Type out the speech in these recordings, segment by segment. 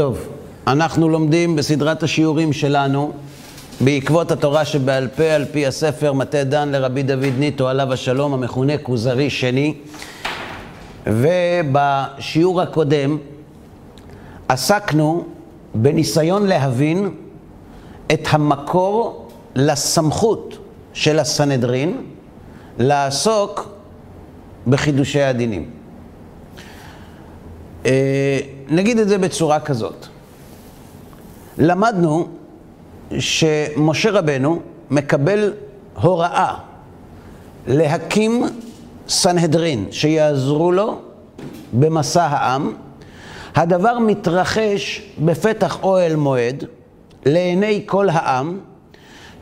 טוב, אנחנו לומדים בסדרת השיעורים שלנו, בעקבות התורה שבעל פה, על פי הספר מטה דן לרבי דוד ניטו, עליו השלום, המכונה כוזרי שני. ובשיעור הקודם עסקנו בניסיון להבין את המקור לסמכות של הסנהדרין לעסוק בחידושי הדינים. אה, נגיד את זה בצורה כזאת. למדנו שמשה רבנו מקבל הוראה להקים סנהדרין שיעזרו לו במסע העם. הדבר מתרחש בפתח אוהל מועד לעיני כל העם,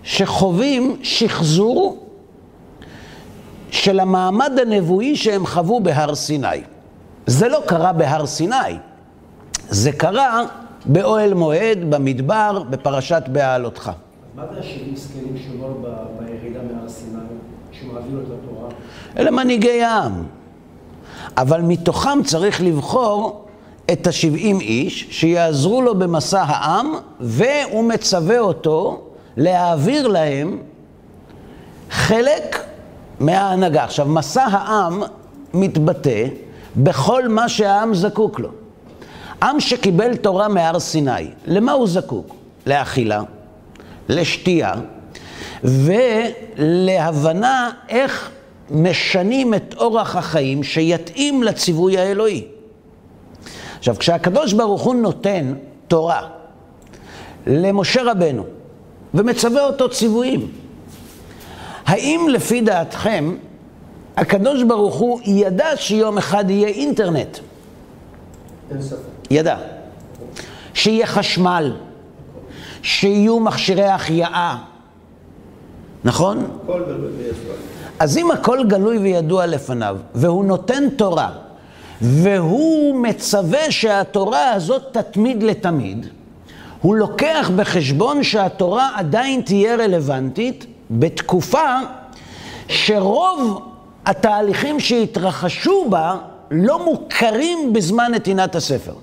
שחווים שחזור של המעמד הנבואי שהם חוו בהר סיני. זה לא קרה בהר סיני, זה קרה באוהל מועד, במדבר, בפרשת בהעלותך. מה זה השבעים זקנים שאומר בירידה מהר סיני, שמעביר את התורה? אלה מנהיגי העם. אבל מתוכם צריך לבחור את השבעים איש שיעזרו לו במסע העם, והוא מצווה אותו להעביר להם חלק מההנהגה. עכשיו, מסע העם מתבטא בכל מה שהעם זקוק לו. עם שקיבל תורה מהר סיני, למה הוא זקוק? לאכילה, לשתייה ולהבנה איך משנים את אורח החיים שיתאים לציווי האלוהי. עכשיו, כשהקדוש ברוך הוא נותן תורה למשה רבנו ומצווה אותו ציוויים, האם לפי דעתכם הקדוש ברוך הוא ידע שיום אחד יהיה אינטרנט? אין ספק. ידע. שיהיה חשמל, שיהיו מכשירי החייאה, נכון? הכל גלוי וידוע. אז אם הכל גלוי וידוע לפניו, והוא נותן תורה, והוא מצווה שהתורה הזאת תתמיד לתמיד, הוא לוקח בחשבון שהתורה עדיין תהיה רלוונטית בתקופה שרוב התהליכים שהתרחשו בה לא מוכרים בזמן נתינת הספר.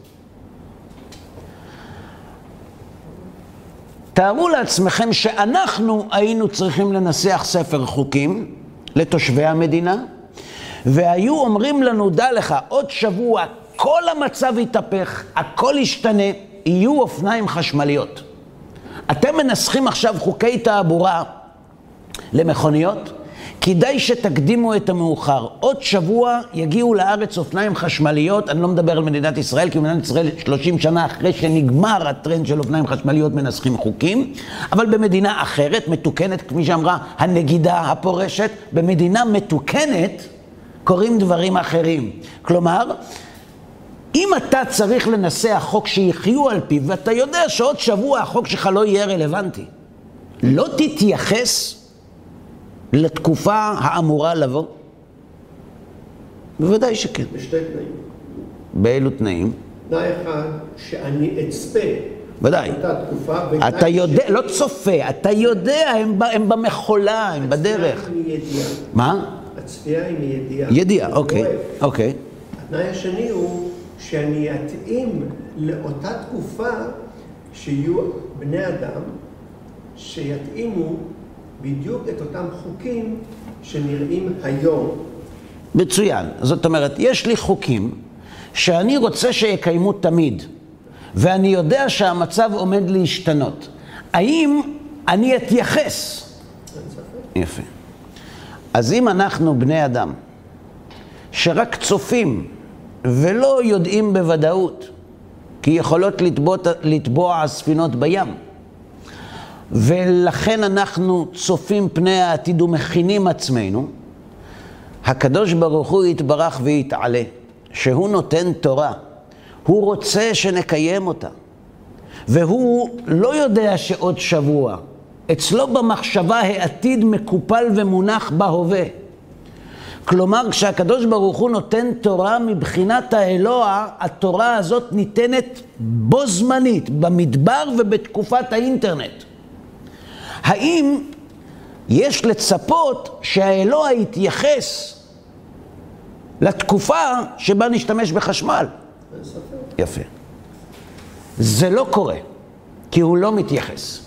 תארו לעצמכם שאנחנו היינו צריכים לנסח ספר חוקים לתושבי המדינה, והיו אומרים לנו, דע לך, עוד שבוע כל המצב יתהפך, הכל ישתנה, יהיו אופניים חשמליות. אתם מנסחים עכשיו חוקי תעבורה למכוניות? כדאי שתקדימו את המאוחר. עוד שבוע יגיעו לארץ אופניים חשמליות, אני לא מדבר על מדינת ישראל, כי מדינת ישראל 30 שנה אחרי שנגמר הטרנד של אופניים חשמליות מנסחים חוקים, אבל במדינה אחרת, מתוקנת, כפי שאמרה הנגידה הפורשת, במדינה מתוקנת קורים דברים אחרים. כלומר, אם אתה צריך לנסח חוק שיחיו על פיו, ואתה יודע שעוד שבוע החוק שלך לא יהיה רלוונטי, לא תתייחס לתקופה האמורה לבוא? בוודאי שכן. בשתי תנאים. באילו תנאים? תנאי אחד, שאני אצפה ודאי. תקופה. אתה יודע, שני, לא צופה, אתה יודע, הם, הם במחולה, הם בדרך. מה? הצפייה היא מידיעה. ידיעה, אני אוקיי. אוקיי. התנאי השני הוא שאני אתאים לאותה תקופה שיהיו בני אדם שיתאימו בדיוק את אותם חוקים שנראים היום. מצוין. זאת אומרת, יש לי חוקים שאני רוצה שיקיימו תמיד, ואני יודע שהמצב עומד להשתנות. האם אני אתייחס? יפה. אז אם אנחנו בני אדם שרק צופים ולא יודעים בוודאות, כי יכולות לטבוע, לטבוע הספינות בים, ולכן אנחנו צופים פני העתיד ומכינים עצמנו, הקדוש ברוך הוא יתברך ויתעלה, שהוא נותן תורה, הוא רוצה שנקיים אותה, והוא לא יודע שעוד שבוע, אצלו במחשבה העתיד מקופל ומונח בהווה. כלומר, כשהקדוש ברוך הוא נותן תורה מבחינת האלוה, התורה הזאת ניתנת בו זמנית, במדבר ובתקופת האינטרנט. האם יש לצפות שהאלוה יתייחס לתקופה שבה נשתמש בחשמל? יפה. זה לא קורה, כי הוא לא מתייחס.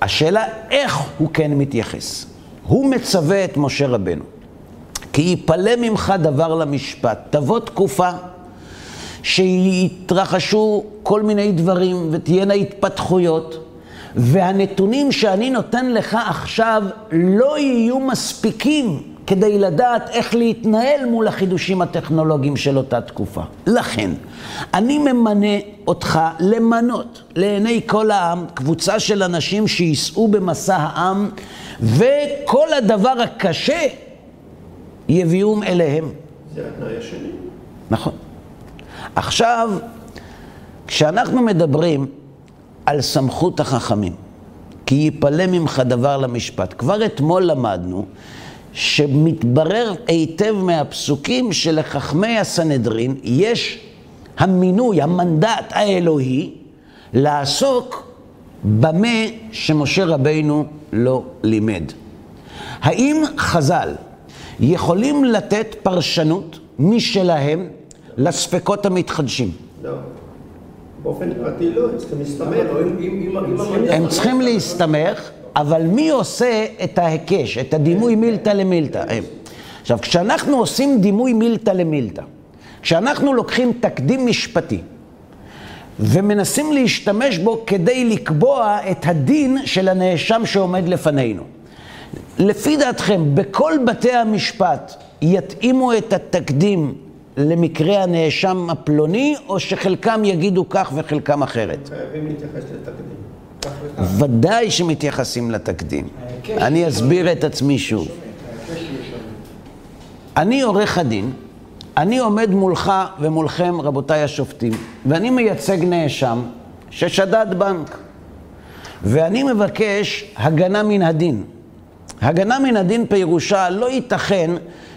השאלה איך הוא כן מתייחס. הוא מצווה את משה רבנו, כי יפלא ממך דבר למשפט, תבוא תקופה שיתרחשו כל מיני דברים ותהיינה התפתחויות, והנתונים שאני נותן לך עכשיו לא יהיו מספיקים כדי לדעת איך להתנהל מול החידושים הטכנולוגיים של אותה תקופה. לכן, אני ממנה אותך למנות לעיני כל העם קבוצה של אנשים שייסעו במסע העם, וכל הדבר הקשה יביאום אליהם. זה התנאי השני. נכון. עכשיו, כשאנחנו מדברים על סמכות החכמים, כי יפלא ממך דבר למשפט, כבר אתמול למדנו שמתברר היטב מהפסוקים שלחכמי הסנהדרין יש המינוי, המנדט האלוהי, לעסוק במה שמשה רבינו לא לימד. האם חז"ל יכולים לתת פרשנות משלהם לספקות המתחדשים? לא. באופן פרטי לא, הם צריכים להסתמך. הם צריכים להסתמך, אבל מי עושה את ההיקש, את הדימוי מילתא למילתא? הם. עכשיו, כשאנחנו עושים דימוי מילתא למילתא, כשאנחנו לוקחים תקדים משפטי ומנסים להשתמש בו כדי לקבוע את הדין של הנאשם שעומד לפנינו, לפי דעתכם, בכל בתי המשפט יתאימו את התקדים למקרה הנאשם הפלוני, או שחלקם יגידו כך וחלקם אחרת? חייבים להתייחס לתקדים. ודאי שמתייחסים לתקדים. אני אסביר את עצמי שוב. אני עורך הדין, אני עומד מולך ומולכם, רבותיי השופטים, ואני מייצג נאשם ששדד בנק, ואני מבקש הגנה מן הדין. הגנה מן הדין פירושה לא ייתכן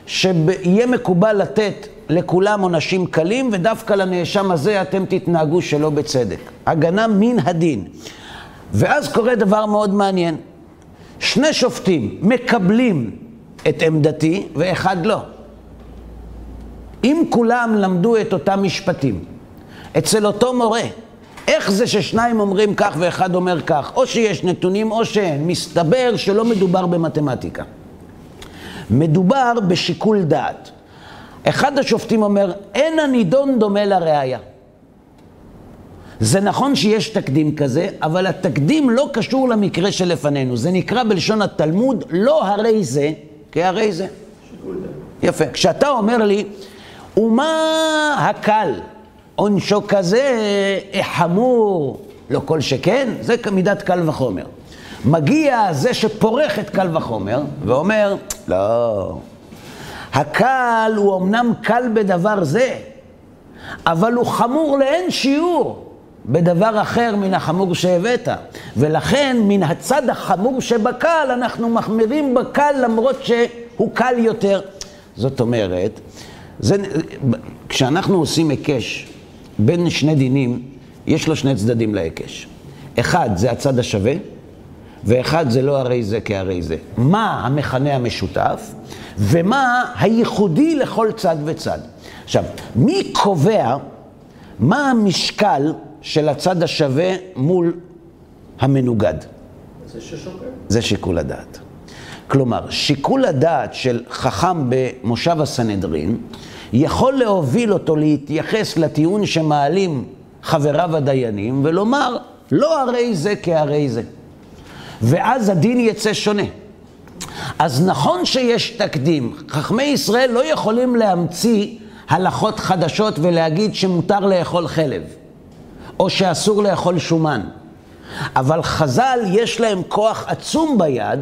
שיהיה מקובל לתת לכולם עונשים קלים, ודווקא לנאשם הזה אתם תתנהגו שלא בצדק. הגנה מן הדין. ואז קורה דבר מאוד מעניין. שני שופטים מקבלים את עמדתי ואחד לא. אם כולם למדו את אותם משפטים אצל אותו מורה, איך זה ששניים אומרים כך ואחד אומר כך? או שיש נתונים או שאין. מסתבר שלא מדובר במתמטיקה. מדובר בשיקול דעת. אחד השופטים אומר, אין הנידון דומה לראייה. זה נכון שיש תקדים כזה, אבל התקדים לא קשור למקרה שלפנינו. זה נקרא בלשון התלמוד, לא הרי זה, כהרי זה. שיקול דעת. יפה. כשאתה אומר לי, ומה הקל? עונשו כזה חמור, לא כל שכן, זה כמידת קל וחומר. מגיע זה שפורך את קל וחומר, ואומר, לא, הקל הוא אמנם קל בדבר זה, אבל הוא חמור לאין שיעור בדבר אחר מן החמור שהבאת. ולכן, מן הצד החמור שבקל, אנחנו מחמירים בקל למרות שהוא קל יותר. זאת אומרת, זה, כשאנחנו עושים היקש בין שני דינים, יש לו שני צדדים להיקש. אחד זה הצד השווה, ואחד זה לא הרי זה כהרי זה. מה המכנה המשותף, ומה הייחודי לכל צד וצד. עכשיו, מי קובע מה המשקל של הצד השווה מול המנוגד? זה ששוקל. זה שיקול הדעת. כלומר, שיקול הדעת של חכם במושב הסנהדרין יכול להוביל אותו להתייחס לטיעון שמעלים חבריו הדיינים ולומר, לא הרי זה כהרי זה. ואז הדין יצא שונה. אז נכון שיש תקדים, חכמי ישראל לא יכולים להמציא הלכות חדשות ולהגיד שמותר לאכול חלב, או שאסור לאכול שומן. אבל חז"ל יש להם כוח עצום ביד,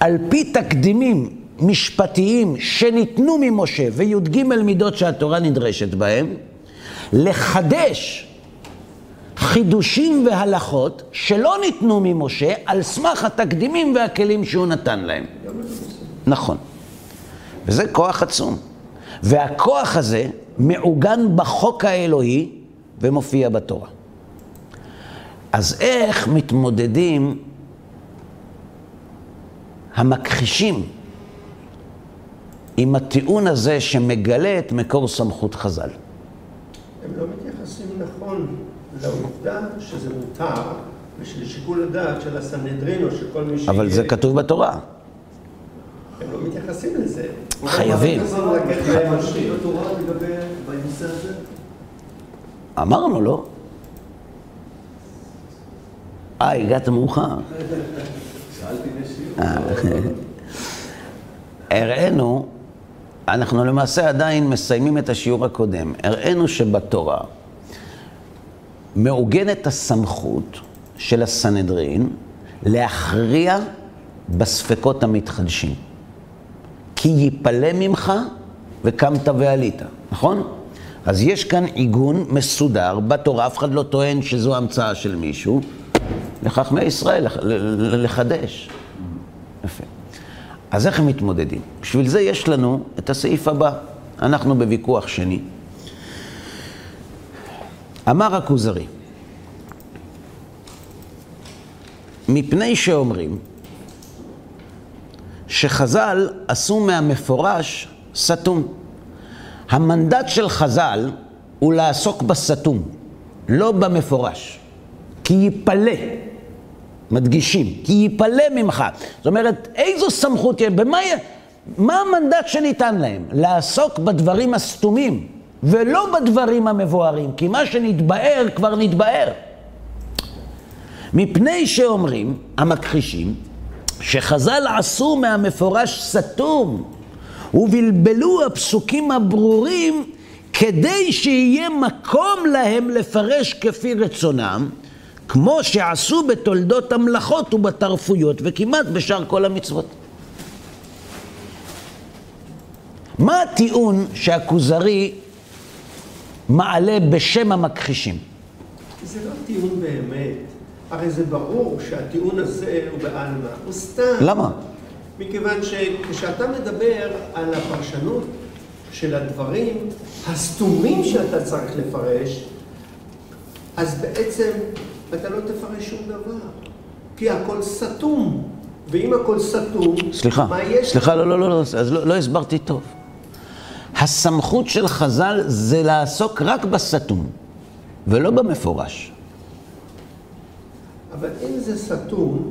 על פי תקדימים משפטיים שניתנו ממשה וי"ג מידות שהתורה נדרשת בהם, לחדש חידושים והלכות שלא ניתנו ממשה על סמך התקדימים והכלים שהוא נתן להם. נכון. וזה כוח עצום. והכוח הזה מעוגן בחוק האלוהי ומופיע בתורה. אז איך מתמודדים המכחישים עם הטיעון הזה שמגלה את מקור סמכות חז"ל? הם לא מתייחסים לעובדה שזה מותר, ושלשיקול הדעת של הסנהדרין או של כל מי שיהיה... אבל זה כתוב בתורה. הם לא מתייחסים לזה. חייבים. בנושא הזה? אמרנו, לא? אה, הגעת מאוחר. שאלתי בשיעור. הראינו, אנחנו למעשה עדיין מסיימים את השיעור הקודם, הראינו שבתורה מעוגנת הסמכות של הסנהדרין להכריע בספקות המתחדשים. כי יפלא ממך וקמת ועלית, נכון? אז יש כאן עיגון מסודר בתורה, אף אחד לא טוען שזו המצאה של מישהו, לחכמי ישראל לח- לחדש. יפה. אז איך הם מתמודדים? בשביל זה יש לנו את הסעיף הבא. אנחנו בוויכוח שני. אמר הכוזרי, מפני שאומרים שחז"ל עשו מהמפורש סתום. המנדט של חז"ל הוא לעסוק בסתום, לא במפורש. כי יפלא, מדגישים, כי יפלא ממך. זאת אומרת, איזו סמכות במה, מה המנדט שניתן להם? לעסוק בדברים הסתומים, ולא בדברים המבוארים, כי מה שנתבאר כבר נתבאר. מפני שאומרים, המכחישים, שחז"ל עשו מהמפורש סתום, ובלבלו הפסוקים הברורים כדי שיהיה מקום להם לפרש כפי רצונם, כמו שעשו בתולדות המלאכות ובתרפויות, וכמעט בשאר כל המצוות. מה הטיעון שהכוזרי מעלה בשם המכחישים? זה לא טיעון באמת. הרי זה ברור שהטיעון הזה הוא בעלמא, הוא סתם. למה? מכיוון שכשאתה מדבר על הפרשנות של הדברים הסתומים שאתה צריך לפרש, אז בעצם אתה לא תפרש שום דבר. כי הכל סתום. ואם הכל סתום, סליחה, מה יש? סליחה, לא, לא, לא, לא, אז לא, לא הסברתי טוב. הסמכות של חז"ל זה לעסוק רק בסתום, ולא במפורש. אבל אם זה סתום,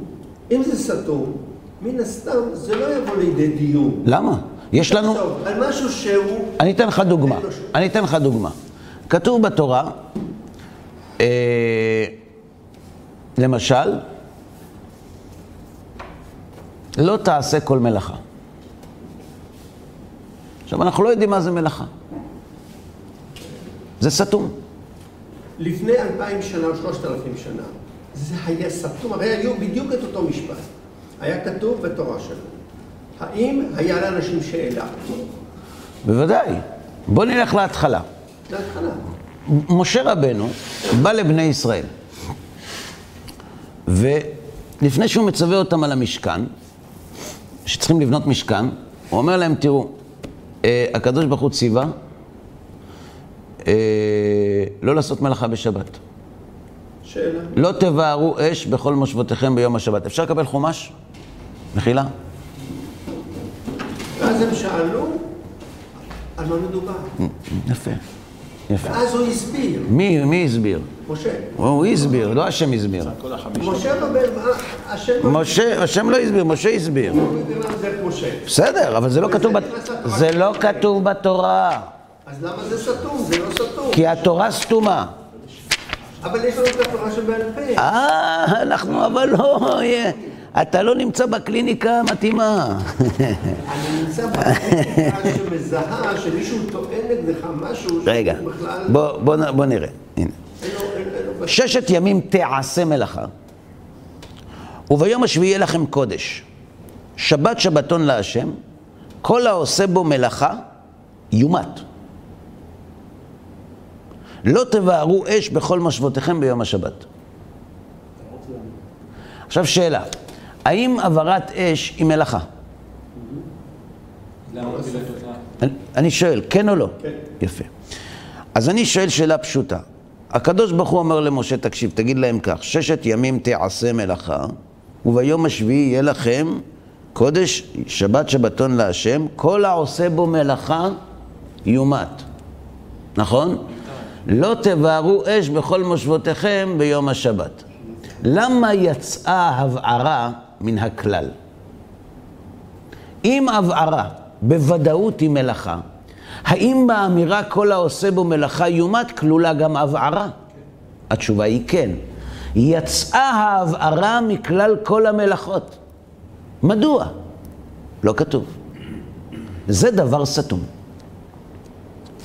אם זה סתום, מן הסתם זה לא יבוא לידי דיון. למה? יש לנו... תחשוב, על משהו שהוא... אני אתן לך דוגמה. אני אתן לך דוגמה. כתוב בתורה, אה, למשל, לא תעשה כל מלאכה. עכשיו, אנחנו לא יודעים מה זה מלאכה. זה סתום. לפני אלפיים שנה או שלושת אלפים שנה, זה היה סתום, הרי היו בדיוק את אותו משפט. היה כתוב בתורה שלנו. האם היה לאנשים שאלה? בוודאי. בוא נלך להתחלה. להתחלה. משה רבנו בא לבני ישראל, ולפני שהוא מצווה אותם על המשכן, שצריכים לבנות משכן, הוא אומר להם, תראו, הקדוש ברוך הוא ציווה אה, לא לעשות מלאכה בשבת. שאלה. לא תבערו אש בכל מושבותיכם ביום השבת. אפשר לקבל חומש? מחילה? ואז הם שאלו על מה מדובר. יפה, יפה. ואז הוא הסביר, מי, מי הסביר? משה. הוא הסביר, לא השם הסביר. משה מה, השם... משה, השם לא הסביר, משה הסביר. בסדר, אבל זה לא כתוב, זה לא כתוב בתורה, אז למה זה סתום? זה לא סתום. כי התורה סתומה. אבל יש לנו את התורה שבעל פה. אה, אנחנו אבל לא. אתה לא נמצא בקליניקה המתאימה. אני נמצא בקטע שמזהה שמישהו טוען נגדך משהו רגע. בוא, נראה. הנה. ששת ימים תעשה מלאכה, וביום השביעי יהיה לכם קודש. שבת שבתון להשם, כל העושה בו מלאכה, יומת. לא תבערו אש בכל מושבותיכם ביום השבת. עכשיו שאלה, האם הבערת אש היא מלאכה? לא? אני- אני שואל, כן או לא? כן. יפה. אז אני שואל שאלה פשוטה. הקדוש ברוך הוא אומר למשה, תקשיב, תגיד להם כך, ששת ימים תעשה מלאכה, וביום השביעי יהיה לכם קודש, שבת שבתון להשם, כל העושה בו מלאכה יומת. נכון? לא תבערו אש בכל מושבותיכם ביום השבת. למה יצאה הבערה מן הכלל? אם הבערה בוודאות היא מלאכה, האם באמירה כל העושה בו מלאכה יומת כלולה גם הבערה? התשובה היא כן. יצאה ההבערה מכלל כל המלאכות. מדוע? לא כתוב. זה דבר סתום.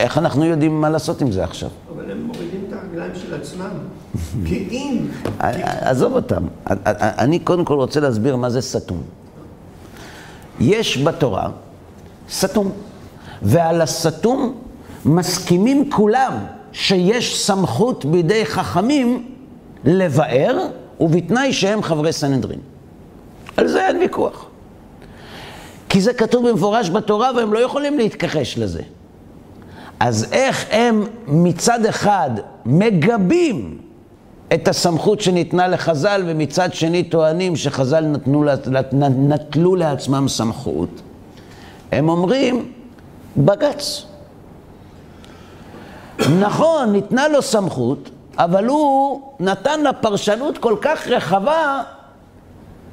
איך אנחנו יודעים מה לעשות עם זה עכשיו? אבל הם מורידים את הרגליים של עצמם. כי אם... עזוב אותם. אני קודם כל רוצה להסביר מה זה סתום. יש בתורה סתום, ועל הסתום מסכימים כולם שיש סמכות בידי חכמים לבאר, ובתנאי שהם חברי סנהדרין. על זה אין ויכוח. כי זה כתוב במפורש בתורה והם לא יכולים להתכחש לזה. אז איך הם מצד אחד מגבים את הסמכות שניתנה לחז"ל, ומצד שני טוענים שחז"ל נתנו, נטלו לעצמם סמכות? הם אומרים, בג"ץ. נכון, ניתנה לו סמכות, אבל הוא נתן לה פרשנות כל כך רחבה,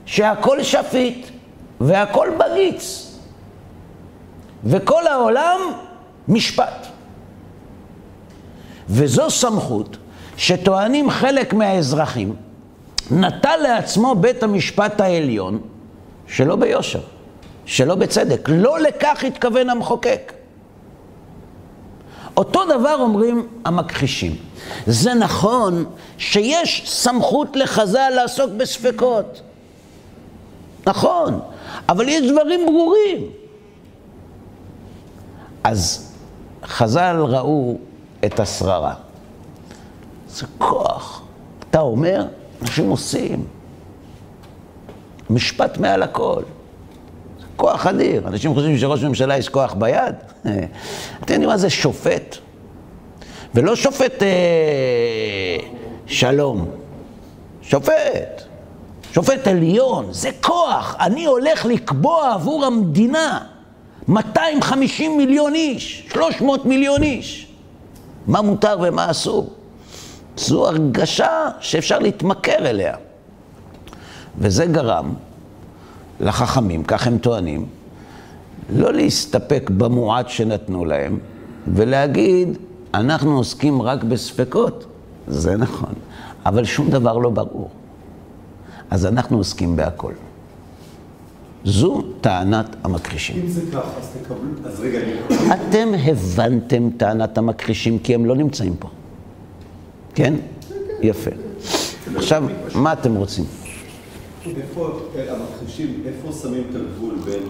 שהכל שפיט והכל בגיץ. וכל העולם משפט. וזו סמכות שטוענים חלק מהאזרחים, נטל לעצמו בית המשפט העליון, שלא ביושר, שלא בצדק. לא לכך התכוון המחוקק. אותו דבר אומרים המכחישים. זה נכון שיש סמכות לחז"ל לעסוק בספקות. נכון, אבל יש דברים ברורים. אז חז"ל ראו את השררה. זה כוח. אתה אומר, אנשים עושים. משפט מעל הכל. זה כוח אדיר. אנשים חושבים שראש ממשלה יש כוח ביד. אתם יודעים מה זה שופט? ולא שופט אה, שלום, שופט. שופט עליון, זה כוח. אני הולך לקבוע עבור המדינה 250 מיליון איש, 300 מיליון איש. מה מותר ומה אסור. זו הרגשה שאפשר להתמכר אליה. וזה גרם לחכמים, כך הם טוענים, לא להסתפק במועט שנתנו להם, ולהגיד, אנחנו עוסקים רק בספקות. זה נכון, אבל שום דבר לא ברור. אז אנחנו עוסקים בהכל. זו טענת המכחישים. אם זה ככה, אז תקבלו, אז רגע, אני... אתם הבנתם טענת המכחישים כי הם לא נמצאים פה. כן? יפה. עכשיו, מה אתם רוצים? איפה המכחישים, איפה שמים את הגבול בין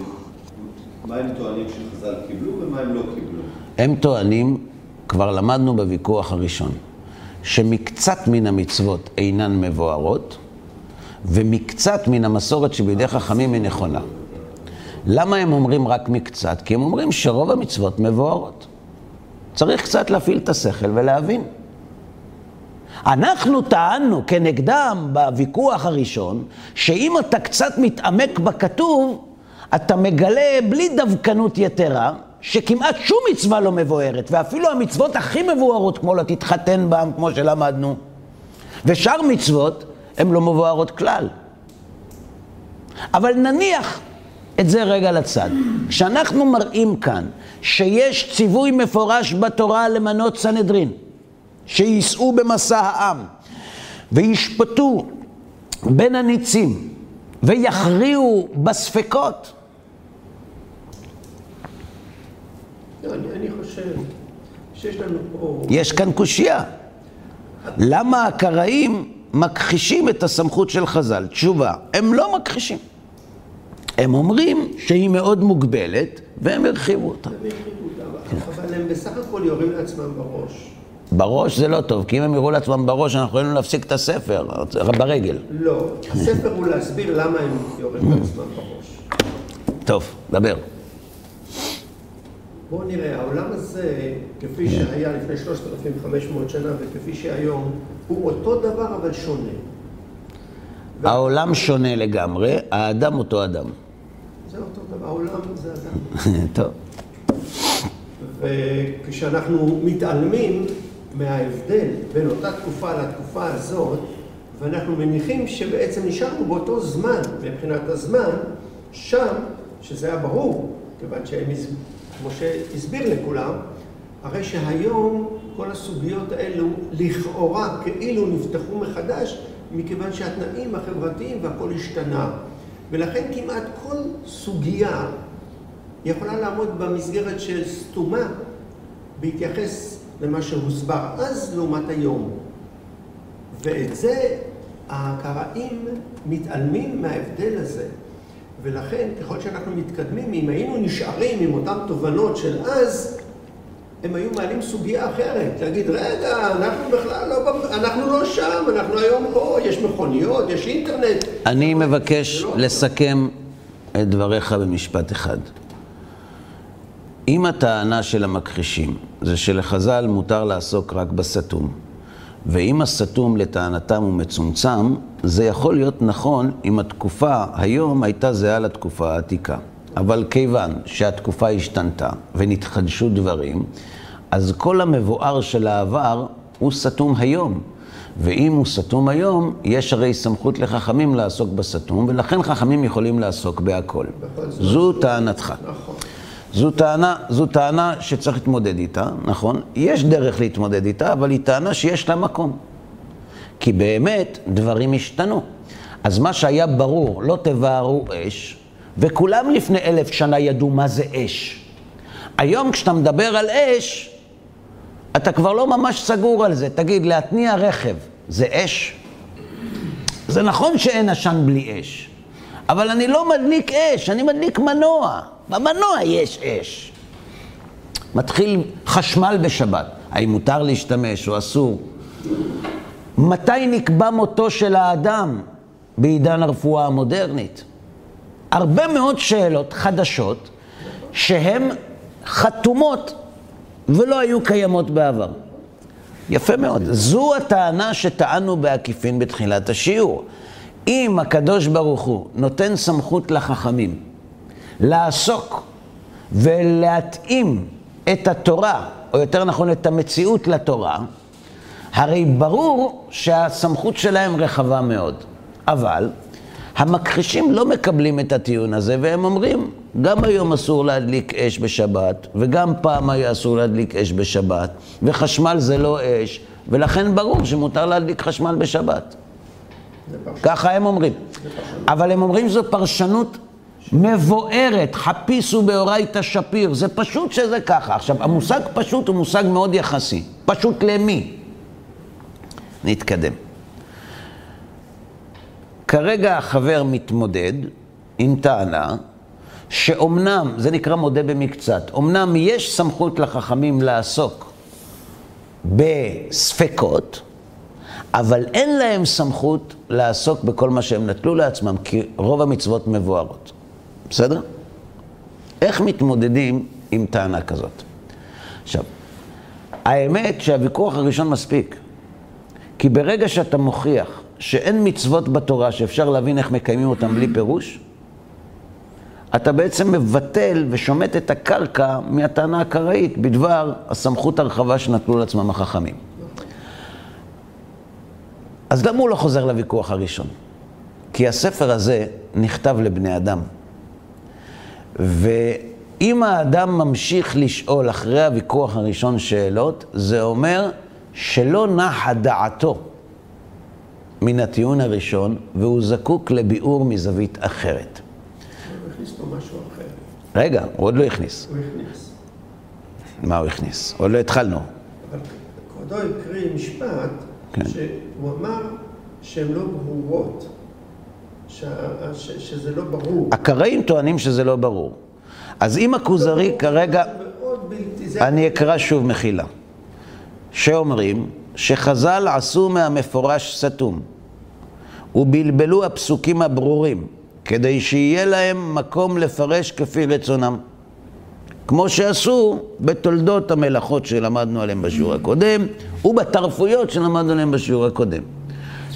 מה הם טוענים שחז"ל קיבלו ומה הם לא קיבלו? הם טוענים, כבר למדנו בוויכוח הראשון, שמקצת מן המצוות אינן מבוארות, ומקצת מן המסורת שבידי חכמים היא נכונה. למה הם אומרים רק מקצת? כי הם אומרים שרוב המצוות מבוארות. צריך קצת להפעיל את השכל ולהבין. אנחנו טענו כנגדם בוויכוח הראשון, שאם אתה קצת מתעמק בכתוב, אתה מגלה בלי דווקנות יתרה, שכמעט שום מצווה לא מבוארת, ואפילו המצוות הכי מבוארות, כמו לא תתחתן בם, כמו שלמדנו, ושאר מצוות, הן לא מבוארות כלל. אבל נניח את זה רגע לצד. כשאנחנו מראים כאן שיש ציווי מפורש בתורה למנות סנהדרין, שייסעו במסע העם וישפטו בין הניצים ויכריעו בספקות. אני, אני חושב שיש לנו פה... יש כאן קושייה. למה הקראים מכחישים את הסמכות של חז"ל? תשובה, הם לא מכחישים. הם אומרים שהיא מאוד מוגבלת, והם הרחיבו אותה. הם הרחיבו אותה, אבל הם בסך הכל יורים לעצמם בראש. בראש זה לא טוב, כי אם הם יראו לעצמם בראש, אנחנו יכולים להפסיק את הספר, ברגל. לא, הספר הוא להסביר למה הם יורים לעצמם בראש. טוב, דבר. בואו נראה, העולם הזה, כפי שהיה לפני 3,500 שנה וכפי שהיום, הוא אותו דבר אבל שונה. העולם שונה לגמרי, האדם אותו אדם. זה אותו דבר, העולם זה אדם. טוב. וכשאנחנו מתעלמים מההבדל בין אותה תקופה לתקופה הזאת, ואנחנו מניחים שבעצם נשארנו באותו זמן, מבחינת הזמן, שם, שזה היה ברור, כיוון שמשה הסביר לכולם, הרי שהיום כל הסוגיות האלו לכאורה כאילו נפתחו מחדש, מכיוון שהתנאים החברתיים והכל השתנה. ולכן כמעט כל סוגיה יכולה לעמוד במסגרת של סתומה בהתייחס למה שהוסבר אז לעומת היום. ואת זה הקראים מתעלמים מההבדל הזה. ולכן, ככל שאנחנו מתקדמים, אם היינו נשארים עם אותן תובנות של אז, הם היו מעלים סוגיה אחרת, להגיד, רגע, אנחנו בכלל לא, אנחנו לא שם, אנחנו היום פה, יש מכוניות, יש אינטרנט. אני מבקש לא לסכם את דבריך במשפט אחד. אם הטענה של המכחישים זה שלחז"ל מותר לעסוק רק בסתום, ואם הסתום לטענתם הוא מצומצם, זה יכול להיות נכון אם התקופה היום הייתה זהה לתקופה העתיקה. אבל כיוון שהתקופה השתנתה ונתחדשו דברים, אז כל המבואר של העבר הוא סתום היום. ואם הוא סתום היום, יש הרי סמכות לחכמים לעסוק בסתום, ולכן חכמים יכולים לעסוק בהכל. זו טענתך. נכון. זו טענה, זו טענה שצריך להתמודד איתה, נכון? יש דרך להתמודד איתה, אבל היא טענה שיש לה מקום. כי באמת דברים השתנו. אז מה שהיה ברור, לא תבערו אש, וכולם לפני אלף שנה ידעו מה זה אש. היום כשאתה מדבר על אש, אתה כבר לא ממש סגור על זה. תגיד, להתניע רכב, זה אש? זה נכון שאין עשן בלי אש, אבל אני לא מדליק אש, אני מדליק מנוע. במנוע יש אש. מתחיל חשמל בשבת, האם מותר להשתמש או אסור? מתי נקבע מותו של האדם בעידן הרפואה המודרנית? הרבה מאוד שאלות חדשות שהן חתומות ולא היו קיימות בעבר. יפה מאוד. זו הטענה שטענו בעקיפין בתחילת השיעור. אם הקדוש ברוך הוא נותן סמכות לחכמים לעסוק ולהתאים את התורה, או יותר נכון את המציאות לתורה, הרי ברור שהסמכות שלהם רחבה מאוד. אבל המכחישים לא מקבלים את הטיעון הזה, והם אומרים, גם היום אסור להדליק אש בשבת, וגם פעם היה אסור להדליק אש בשבת, וחשמל זה לא אש, ולכן ברור שמותר להדליק חשמל בשבת. ככה הם אומרים. אבל הם אומרים זו פרשנות מבוארת, חפיסו באורייתא שפיר, זה פשוט שזה ככה. עכשיו, המושג פשוט הוא מושג מאוד יחסי. פשוט למי? נתקדם. כרגע החבר מתמודד עם טענה שאומנם, זה נקרא מודה במקצת, אומנם יש סמכות לחכמים לעסוק בספקות, אבל אין להם סמכות לעסוק בכל מה שהם נטלו לעצמם, כי רוב המצוות מבוארות. בסדר? איך מתמודדים עם טענה כזאת? עכשיו, האמת שהוויכוח הראשון מספיק. כי ברגע שאתה מוכיח שאין מצוות בתורה שאפשר להבין איך מקיימים אותם בלי פירוש, אתה בעצם מבטל ושומט את הקרקע מהטענה הקראית בדבר הסמכות הרחבה שנטלו לעצמם החכמים. אז למה הוא לא חוזר לוויכוח הראשון? כי הספר הזה נכתב לבני אדם. ואם האדם ממשיך לשאול אחרי הוויכוח הראשון שאלות, זה אומר שלא נחה דעתו מן הטיעון הראשון, והוא זקוק לביאור מזווית אחרת. הוא הכניס פה משהו אחר. רגע, הוא עוד לא הכניס. הוא הכניס. מה הוא הכניס? עוד לא התחלנו. אבל כבודו הקריא משפט, כן. שהוא אמר שהן לא ברורות. ש... ש... שזה לא ברור. הקראים טוענים שזה לא ברור. אז אם הכוזרי כרגע... בלתי... זה... אני אקרא שוב מחילה. שאומרים שחז"ל עשו מהמפורש סתום ובלבלו הפסוקים הברורים כדי שיהיה להם מקום לפרש כפי רצונם. כמו שעשו בתולדות המלאכות שלמדנו עליהן בשיעור הקודם ובתרפויות שלמדנו עליהן בשיעור הקודם.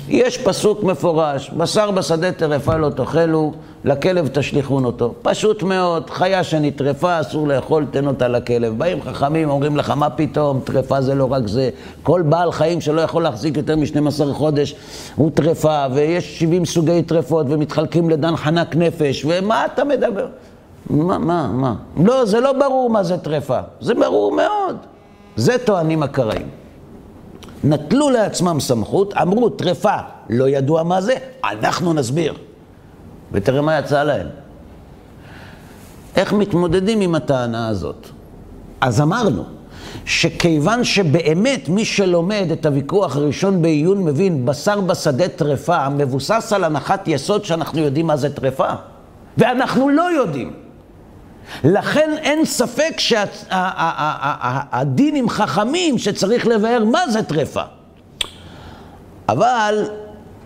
יש פסוק מפורש, בשר בשדה טרפה לא תאכלו, לכלב תשליכון אותו. פשוט מאוד, חיה שנטרפה, אסור לאכול, תן אותה לכלב. באים חכמים, אומרים לך, מה פתאום, טרפה זה לא רק זה. כל בעל חיים שלא יכול להחזיק יותר מ-12 חודש הוא טרפה, ויש 70 סוגי טרפות, ומתחלקים לדן חנק נפש, ומה אתה מדבר? מה, מה, מה? לא, זה לא ברור מה זה טרפה. זה ברור מאוד. זה טוענים הקראים. נטלו לעצמם סמכות, אמרו טרפה, לא ידוע מה זה, אנחנו נסביר. ותראה מה יצא להם. איך מתמודדים עם הטענה הזאת? אז אמרנו שכיוון שבאמת מי שלומד את הוויכוח הראשון בעיון מבין בשר בשדה טרפה מבוסס על הנחת יסוד שאנחנו יודעים מה זה טרפה. ואנחנו לא יודעים. לכן אין ספק שהדין עם חכמים שצריך לבאר מה זה טרפה. אבל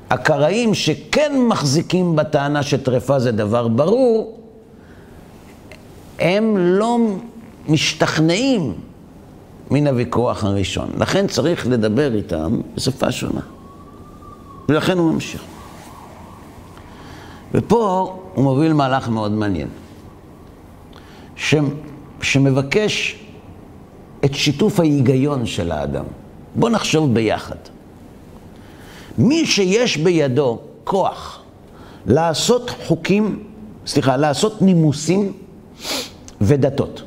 הקראים שכן מחזיקים בטענה שטרפה זה דבר ברור, הם לא משתכנעים מן הוויכוח הראשון. לכן צריך לדבר איתם בשפה שונה. ולכן הוא ממשיך. ופה הוא מוביל מהלך מאוד מעניין. ש, שמבקש את שיתוף ההיגיון של האדם. בואו נחשוב ביחד. מי שיש בידו כוח לעשות חוקים, סליחה, לעשות נימוסים ודתות.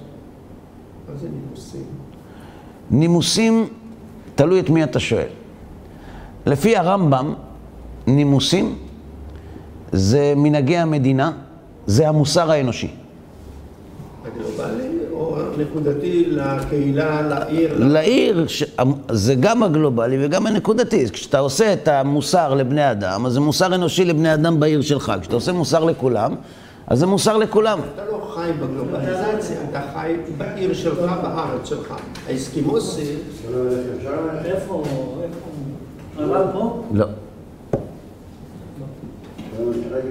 מה זה נימוסים? נימוסים, תלוי את מי אתה שואל. לפי הרמב"ם, נימוסים זה מנהגי המדינה, זה המוסר האנושי. נקודתי לקהילה, לעיר? לעיר, ש... זה גם הגלובלי וגם הנקודתי. כשאתה עושה את המוסר לבני אדם, אז זה מוסר אנושי לבני אדם בעיר שלך. כשאתה עושה מוסר לכולם, אז זה מוסר לכולם. אתה לא חי בגלובליזציה, אתה חי בעיר שלך, בארץ שלך. האסקימוסים... איפה? הרב פה? לא.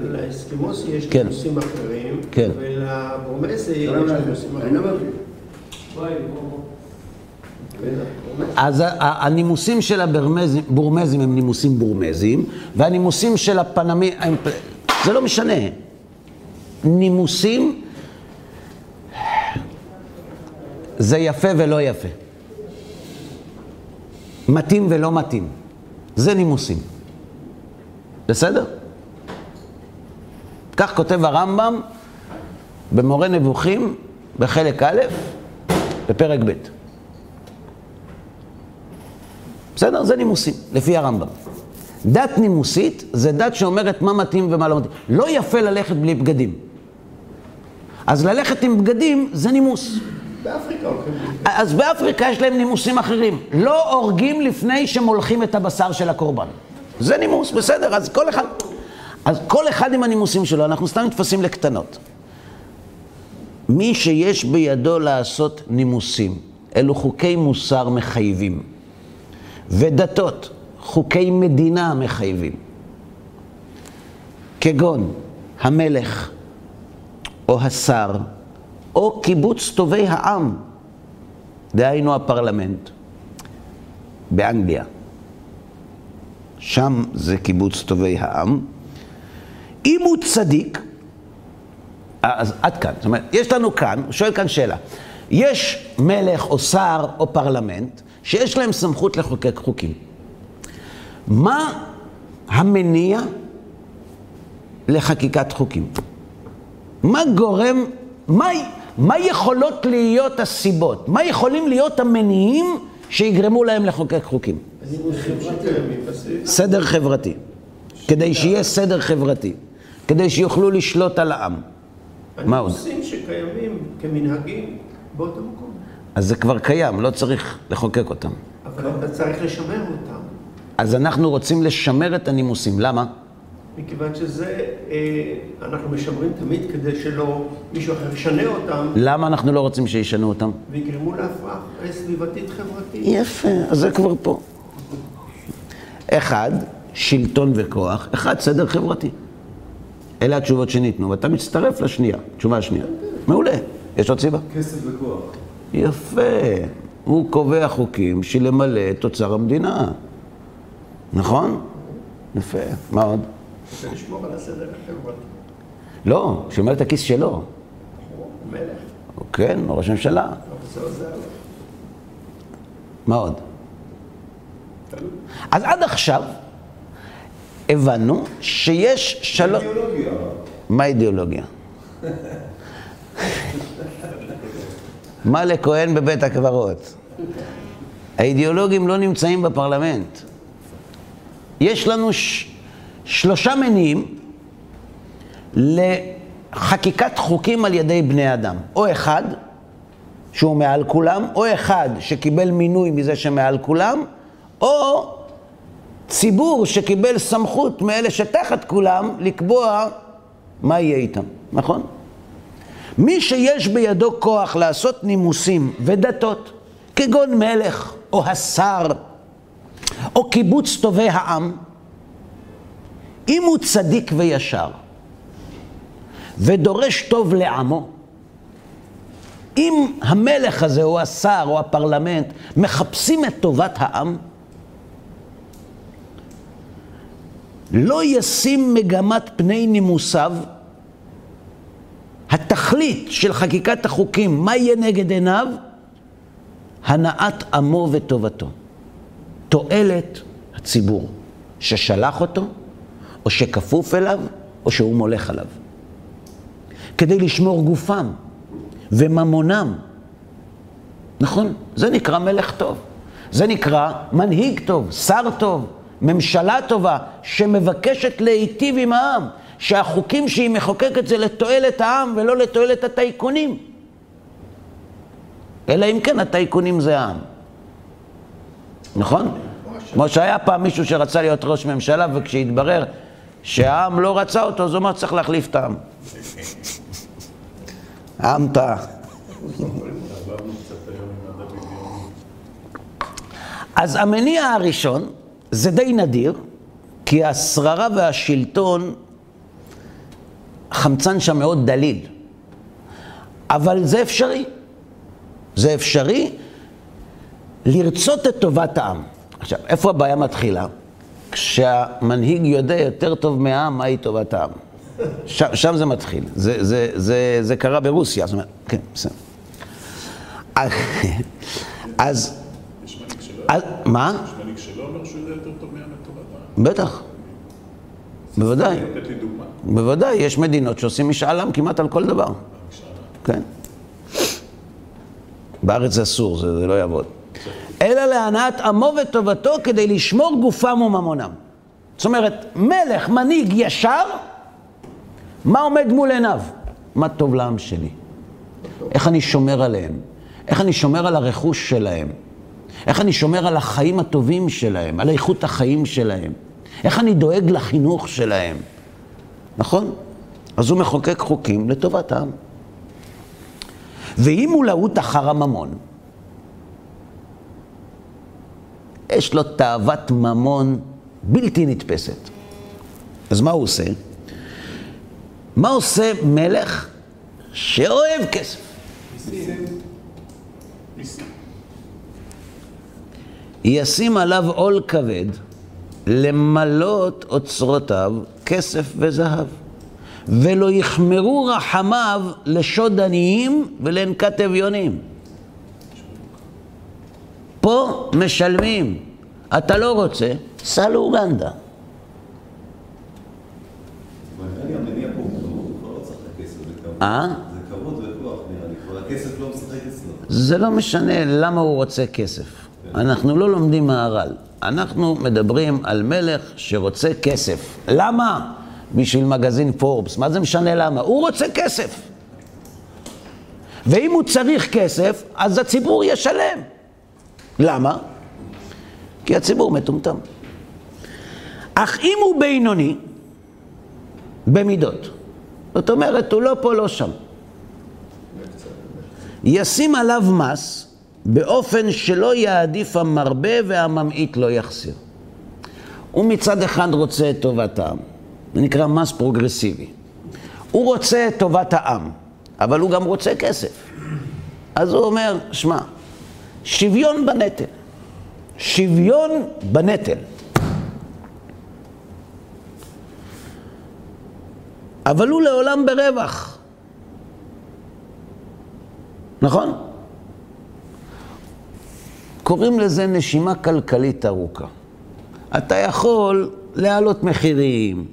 לאסקימוסי יש כן. נימוסים אחרים, כן. ולברומסי יש נימוסים אחרים. אז הנימוסים של הבורמזים הם נימוסים בורמזיים, והנימוסים של הפנמים, הם... זה לא משנה. נימוסים זה יפה ולא יפה. מתאים ולא מתאים. זה נימוסים. בסדר? כך כותב הרמב"ם במורה נבוכים בחלק א', בפרק ב'. בסדר? זה נימוסים, לפי הרמב"ם. דת נימוסית זה דת שאומרת מה מתאים ומה לא מתאים. לא יפה ללכת בלי בגדים. אז ללכת עם בגדים זה נימוס. באפריקה הולכים... אז באפריקה יש להם נימוסים אחרים. לא הורגים לפני שמולכים את הבשר של הקורבן. זה נימוס, בסדר, אז כל אחד... אז כל אחד עם הנימוסים שלו, אנחנו סתם נתפסים לקטנות. מי שיש בידו לעשות נימוסים, אלו חוקי מוסר מחייבים. ודתות, חוקי מדינה מחייבים. כגון המלך, או השר, או קיבוץ טובי העם, דהיינו הפרלמנט, באנגליה. שם זה קיבוץ טובי העם. אם הוא צדיק, אז עד כאן. זאת אומרת, יש לנו כאן, הוא שואל כאן שאלה. יש מלך או שר או פרלמנט שיש להם סמכות לחוקק חוקים. מה המניע לחקיקת חוקים? מה גורם, מה, מה יכולות להיות הסיבות? מה יכולים להיות המניעים שיגרמו להם לחוקק חוקים? סדר חברתי. כדי שיהיה סדר חברתי. כדי שיוכלו לשלוט על העם. מה עוד? הנימוסים שקיימים כמנהגים באותו מקום. אז זה כבר קיים, לא צריך לחוקק אותם. אבל אתה צריך לשמר אותם. אז אנחנו רוצים לשמר את הנימוסים. למה? מכיוון שזה, אה, אנחנו משמרים תמיד כדי שלא מישהו אחר ישנה אותם למה אנחנו לא רוצים שישנו אותם? ויגרמו להפרעה סביבתית חברתית. יפה, אז זה כבר פה. אחד, שלטון וכוח, אחד, סדר חברתי. אלה התשובות שניתנו, ואתה מצטרף לשנייה, תשובה השנייה. מעולה. יש עוד סיבה? כסף וכוח. יפה. הוא קובע חוקים של למלא את אוצר המדינה. נכון? יפה, מה עוד? לשמור על הסדר החברתי. לא, שומר את הכיס שלו. מלך, כן, ראש ממשלה. אבל זה עוזר לו. מה עוד? אז עד עכשיו הבנו שיש שלוש... אידיאולוגיה. מה אידיאולוגיה? מה לכהן בבית הקברות? האידיאולוגים לא נמצאים בפרלמנט. יש לנו ש... שלושה מניעים לחקיקת חוקים על ידי בני אדם. או אחד, שהוא מעל כולם, או אחד שקיבל מינוי מזה שמעל כולם, או ציבור שקיבל סמכות מאלה שתחת כולם לקבוע מה יהיה איתם, נכון? מי שיש בידו כוח לעשות נימוסים ודתות, כגון מלך או השר או קיבוץ טובי העם, אם הוא צדיק וישר ודורש טוב לעמו, אם המלך הזה או השר או הפרלמנט מחפשים את טובת העם, לא ישים מגמת פני נימוסיו, התכלית של חקיקת החוקים, מה יהיה נגד עיניו? הנעת עמו וטובתו. תועלת הציבור ששלח אותו, או שכפוף אליו, או שהוא מולך עליו. כדי לשמור גופם וממונם. נכון? זה נקרא מלך טוב. זה נקרא מנהיג טוב, שר טוב, ממשלה טובה, שמבקשת להיטיב עם העם, שהחוקים שהיא מחוקקת זה לתועלת העם ולא לתועלת הטייקונים. אלא אם כן הטייקונים זה העם. נכון? כמו שהיה פעם מישהו שרצה להיות ראש ממשלה, וכשהתברר שהעם לא רצה אותו, אז הוא אמר צריך להחליף את העם. העם טעה. אז המניע הראשון, זה די נדיר, כי השררה והשלטון, החמצן שם מאוד דליל. אבל זה אפשרי. זה אפשרי לרצות את טובת העם. עכשיו, איפה הבעיה מתחילה? כשהמנהיג יודע יותר טוב מהעם מהי טובת העם. שם, שם זה מתחיל. זה, זה, זה, זה קרה ברוסיה, זאת אומרת, כן, בסדר. אז, אז, מה? יש מנהיג שלא אומר שהוא יודע יותר טוב מהעם לטובת העם. בטח. בוודאי. בוודאי, יש מדינות שעושים משאל עם כמעט על כל דבר. כן. בארץ זה אסור, זה, זה לא יעבוד. אלא להנאת עמו וטובתו כדי לשמור גופם וממונם. זאת אומרת, מלך, מנהיג ישר, מה עומד מול עיניו? מה טוב לעם שלי? איך אני שומר עליהם? איך אני שומר על הרכוש שלהם? איך אני שומר על החיים הטובים שלהם, על איכות החיים שלהם? איך אני דואג לחינוך שלהם? נכון? אז הוא מחוקק חוקים לטובת העם. ואם הוא להוט אחר הממון, יש לו תאוות ממון בלתי נתפסת. אז מה הוא עושה? מה עושה מלך שאוהב כסף? מיסים. ישים עליו עול כבד למלות אוצרותיו כסף וזהב. ולא יחמרו רחמיו לשוד עניים ולענקת אביונים. פה משלמים. אתה לא רוצה, סע לאוגנדה. לא. אה? זה כבוד וכוח נראה לי, כבר הכסף לא משחק אצלו. זה לא משנה למה הוא רוצה כסף. אנחנו לא לומדים מהר"ל. אנחנו מדברים על מלך שרוצה כסף. למה? בשביל מגזין פורבס. מה זה משנה למה? הוא רוצה כסף. ואם הוא צריך כסף, אז הציבור ישלם. למה? כי הציבור מטומטם. אך אם הוא בינוני, במידות, זאת אומרת, הוא לא פה, לא שם. ישים עליו מס באופן שלא יעדיף המרבה והממעיט לא יחסיר. הוא מצד אחד רוצה את טובת העם, זה נקרא מס פרוגרסיבי. הוא רוצה את טובת העם, אבל הוא גם רוצה כסף. אז הוא אומר, שמע, שוויון בנטל. שוויון בנטל. אבל הוא לעולם ברווח. נכון? קוראים לזה נשימה כלכלית ארוכה. אתה יכול להעלות מחירים,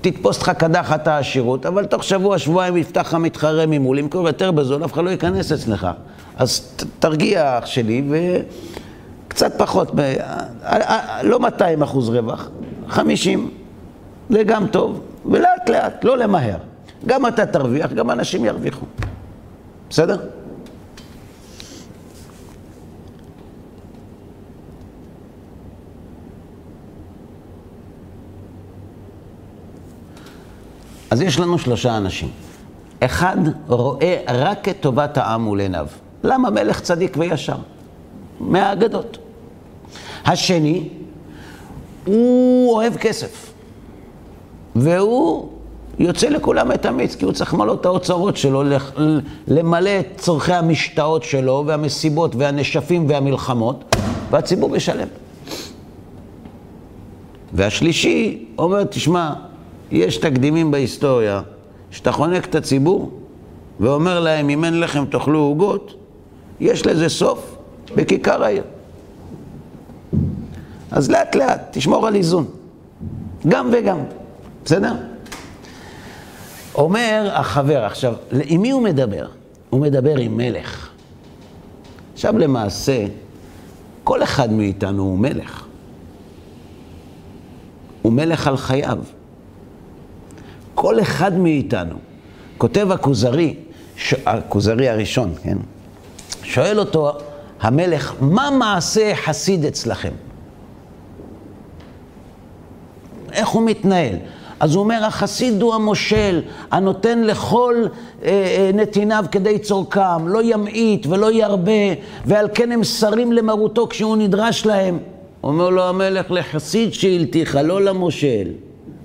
ותתפוס לך קדחת העשירות, אבל תוך שבוע, שבועיים יפתח לך מתחרה ממול, ימכור יותר בזול, אף אחד לא ייכנס אצלך. אז תרגיע אח שלי, וקצת פחות, לא 200 אחוז רווח, 50, זה גם טוב, ולאט לאט, לא למהר. גם אתה תרוויח, גם אנשים ירוויחו. בסדר? אז יש לנו שלושה אנשים. אחד רואה רק את טובת העם מול עיניו. למה מלך צדיק וישר? מהאגדות. השני, הוא אוהב כסף. והוא יוצא לכולם את המיץ, כי הוא צריך למלא את האוצרות שלו, למלא את צורכי המשתאות שלו, והמסיבות, והנשפים, והמלחמות, והציבור משלם. והשלישי אומר, תשמע, יש תקדימים בהיסטוריה, שאתה חונק את הציבור ואומר להם, אם אין לחם תאכלו עוגות, יש לזה סוף בכיכר העיר. אז לאט לאט, תשמור על איזון. גם וגם, בסדר? אומר החבר, עכשיו, עם מי הוא מדבר? הוא מדבר עם מלך. עכשיו למעשה, כל אחד מאיתנו הוא מלך. הוא מלך על חייו. כל אחד מאיתנו, כותב הכוזרי, ש... הכוזרי הראשון, כן? שואל אותו המלך, מה מעשה חסיד אצלכם? איך הוא מתנהל? אז הוא אומר, החסיד הוא המושל, הנותן לכל אה, אה, נתיניו כדי צורכם, לא ימעיט ולא ירבה, ועל כן הם שרים למרותו כשהוא נדרש להם. אומר לו המלך, לחסיד שאלתיך, לא למושל.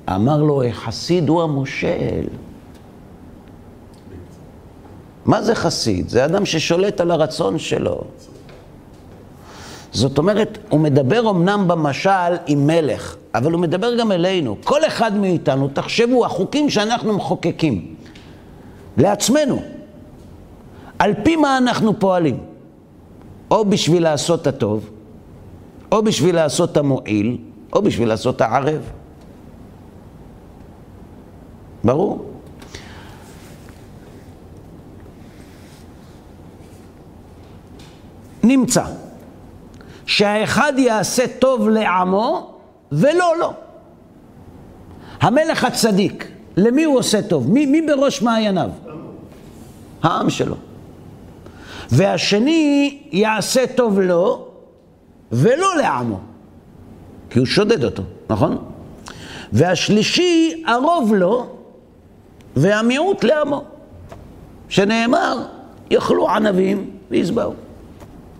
אמר לו, החסיד הוא המושל. מה זה חסיד? זה אדם ששולט על הרצון שלו. זאת אומרת, הוא מדבר אמנם במשל עם מלך, אבל הוא מדבר גם אלינו. כל אחד מאיתנו, תחשבו, החוקים שאנחנו מחוקקים לעצמנו, על פי מה אנחנו פועלים? או בשביל לעשות הטוב, או בשביל לעשות המועיל, או בשביל לעשות הערב. ברור. נמצא שהאחד יעשה טוב לעמו ולא לו. המלך הצדיק, למי הוא עושה טוב? מי, מי בראש מעייניו? העם שלו. והשני יעשה טוב לו ולא לעמו, כי הוא שודד אותו, נכון? והשלישי, הרוב לו והמיעוט לעמו, שנאמר, יאכלו ענבים וישבעו,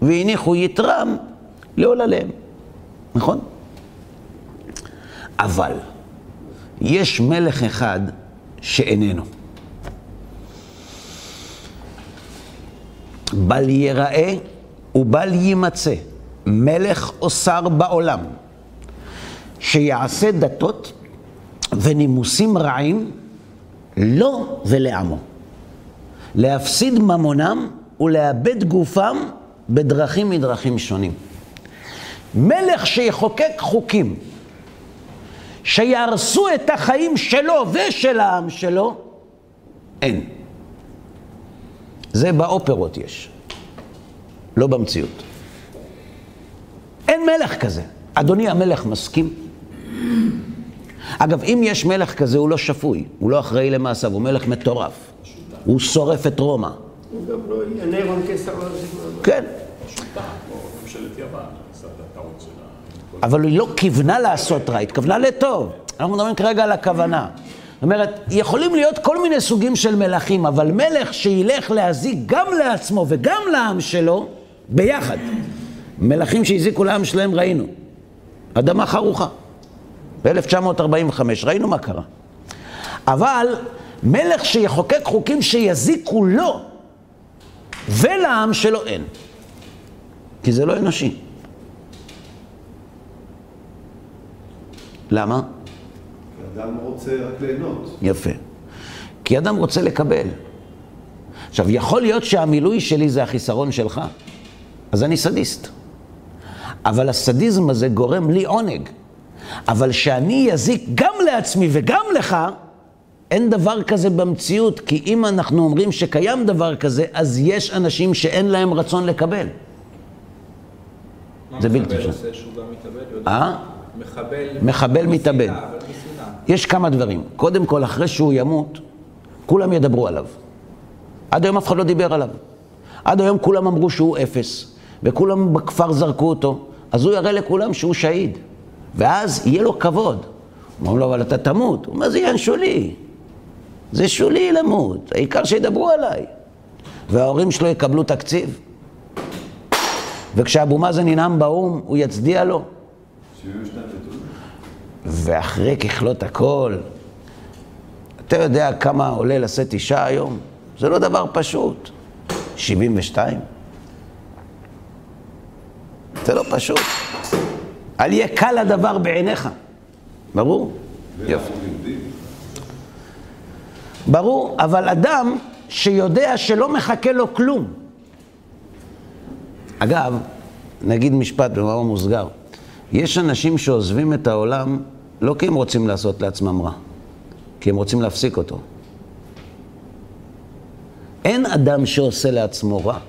והניחו יתרם לעולליהם, נכון? אבל יש מלך אחד שאיננו. בל ייראה ובל יימצא מלך או שר בעולם שיעשה דתות ונימוסים רעים לו ולעמו. להפסיד ממונם ולאבד גופם בדרכים מדרכים שונים. מלך שיחוקק חוקים שיהרסו את החיים שלו ושל העם שלו, אין. זה באופרות יש, לא במציאות. אין מלך כזה. אדוני המלך מסכים? אגב, אם יש מלך כזה, הוא לא שפוי, הוא לא אחראי למעשיו, הוא מלך מטורף. הוא שורף את רומא. הוא גם לא יהיה נירון קיסר לא. כן. אבל היא לא כיוונה לעשות רע, היא התכוונה לטוב. אנחנו מדברים כרגע על הכוונה. זאת אומרת, יכולים להיות כל מיני סוגים של מלכים, אבל מלך שילך להזיק גם לעצמו וגם לעם שלו, ביחד. מלכים שהזיקו לעם שלהם ראינו. אדמה חרוכה. ב-1945, ראינו מה קרה. אבל מלך שיחוקק חוקים שיזיקו לו ולעם שלו אין. כי זה לא אנושי. למה? אדם רוצה רק ליהנות. יפה. כי אדם רוצה לקבל. עכשיו, יכול להיות שהמילוי שלי זה החיסרון שלך, אז אני סדיסט. אבל הסדיזם הזה גורם לי עונג. אבל שאני אזיק גם לעצמי וגם לך, אין דבר כזה במציאות, כי אם אנחנו אומרים שקיים דבר כזה, אז יש אנשים שאין להם רצון לקבל. זה בלתי מחבל אפשרי. עושה שהוא גם מתאבד? אה? מחבל... מחבל לא מתאבד. יש כמה דברים. קודם כל, אחרי שהוא ימות, כולם ידברו עליו. עד היום אף אחד לא דיבר עליו. עד היום כולם אמרו שהוא אפס, וכולם בכפר זרקו אותו, אז הוא יראה לכולם שהוא שהיד. ואז יהיה לו כבוד. אומרים לו, אבל אתה תמות. הוא אומר, זה עניין שולי. זה שולי למות, העיקר שידברו עליי. וההורים שלו יקבלו תקציב. וכשאבו מאזן ינאם באו"ם, הוא יצדיע לו. 72 בתים. ואחרי ככלות הכל, אתה יודע כמה עולה לשאת אישה היום? זה לא דבר פשוט. 72. זה לא פשוט. אל יהיה קל הדבר בעיניך. ברור? יהודים. ברור, אבל אדם שיודע שלא מחכה לו כלום. אגב, נגיד משפט במאמר מוסגר, יש אנשים שעוזבים את העולם לא כי הם רוצים לעשות לעצמם רע, כי הם רוצים להפסיק אותו. אין אדם שעושה לעצמו רע.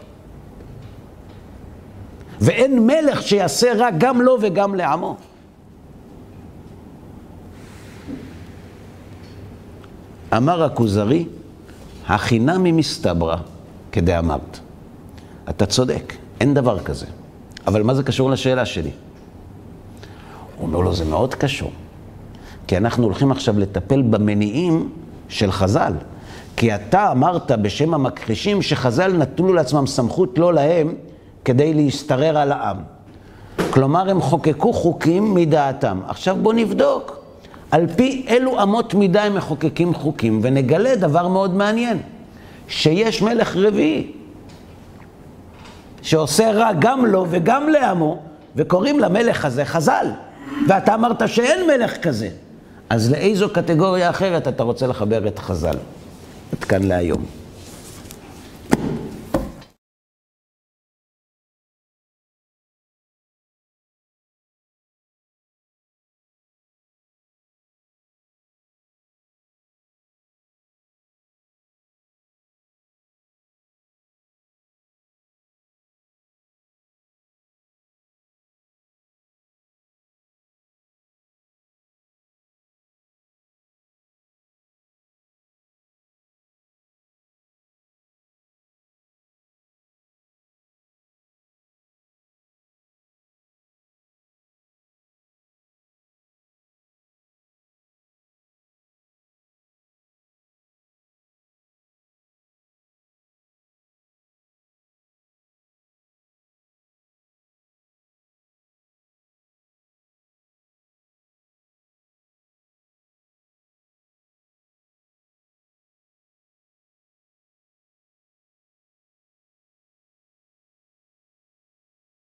ואין מלך שיעשה רע גם לו וגם לעמו. אמר הכוזרי, החינמי מסתברא כדאמרת. אתה צודק, אין דבר כזה. אבל מה זה קשור לשאלה שלי? הוא אומר לו, זה מאוד קשור. כי אנחנו הולכים עכשיו לטפל במניעים של חז"ל. כי אתה אמרת בשם המכחישים שחז"ל נטלו לעצמם סמכות לא להם כדי להשתרר על העם. כלומר, הם חוקקו חוקים מדעתם. עכשיו בוא נבדוק על פי אילו אמות מידה הם מחוקקים חוקים, ונגלה דבר מאוד מעניין, שיש מלך רביעי, שעושה רע גם לו וגם לעמו, וקוראים למלך הזה חז"ל. ואתה אמרת שאין מלך כזה. אז לאיזו קטגוריה אחרת אתה רוצה לחבר את חז"ל? עד כאן להיום.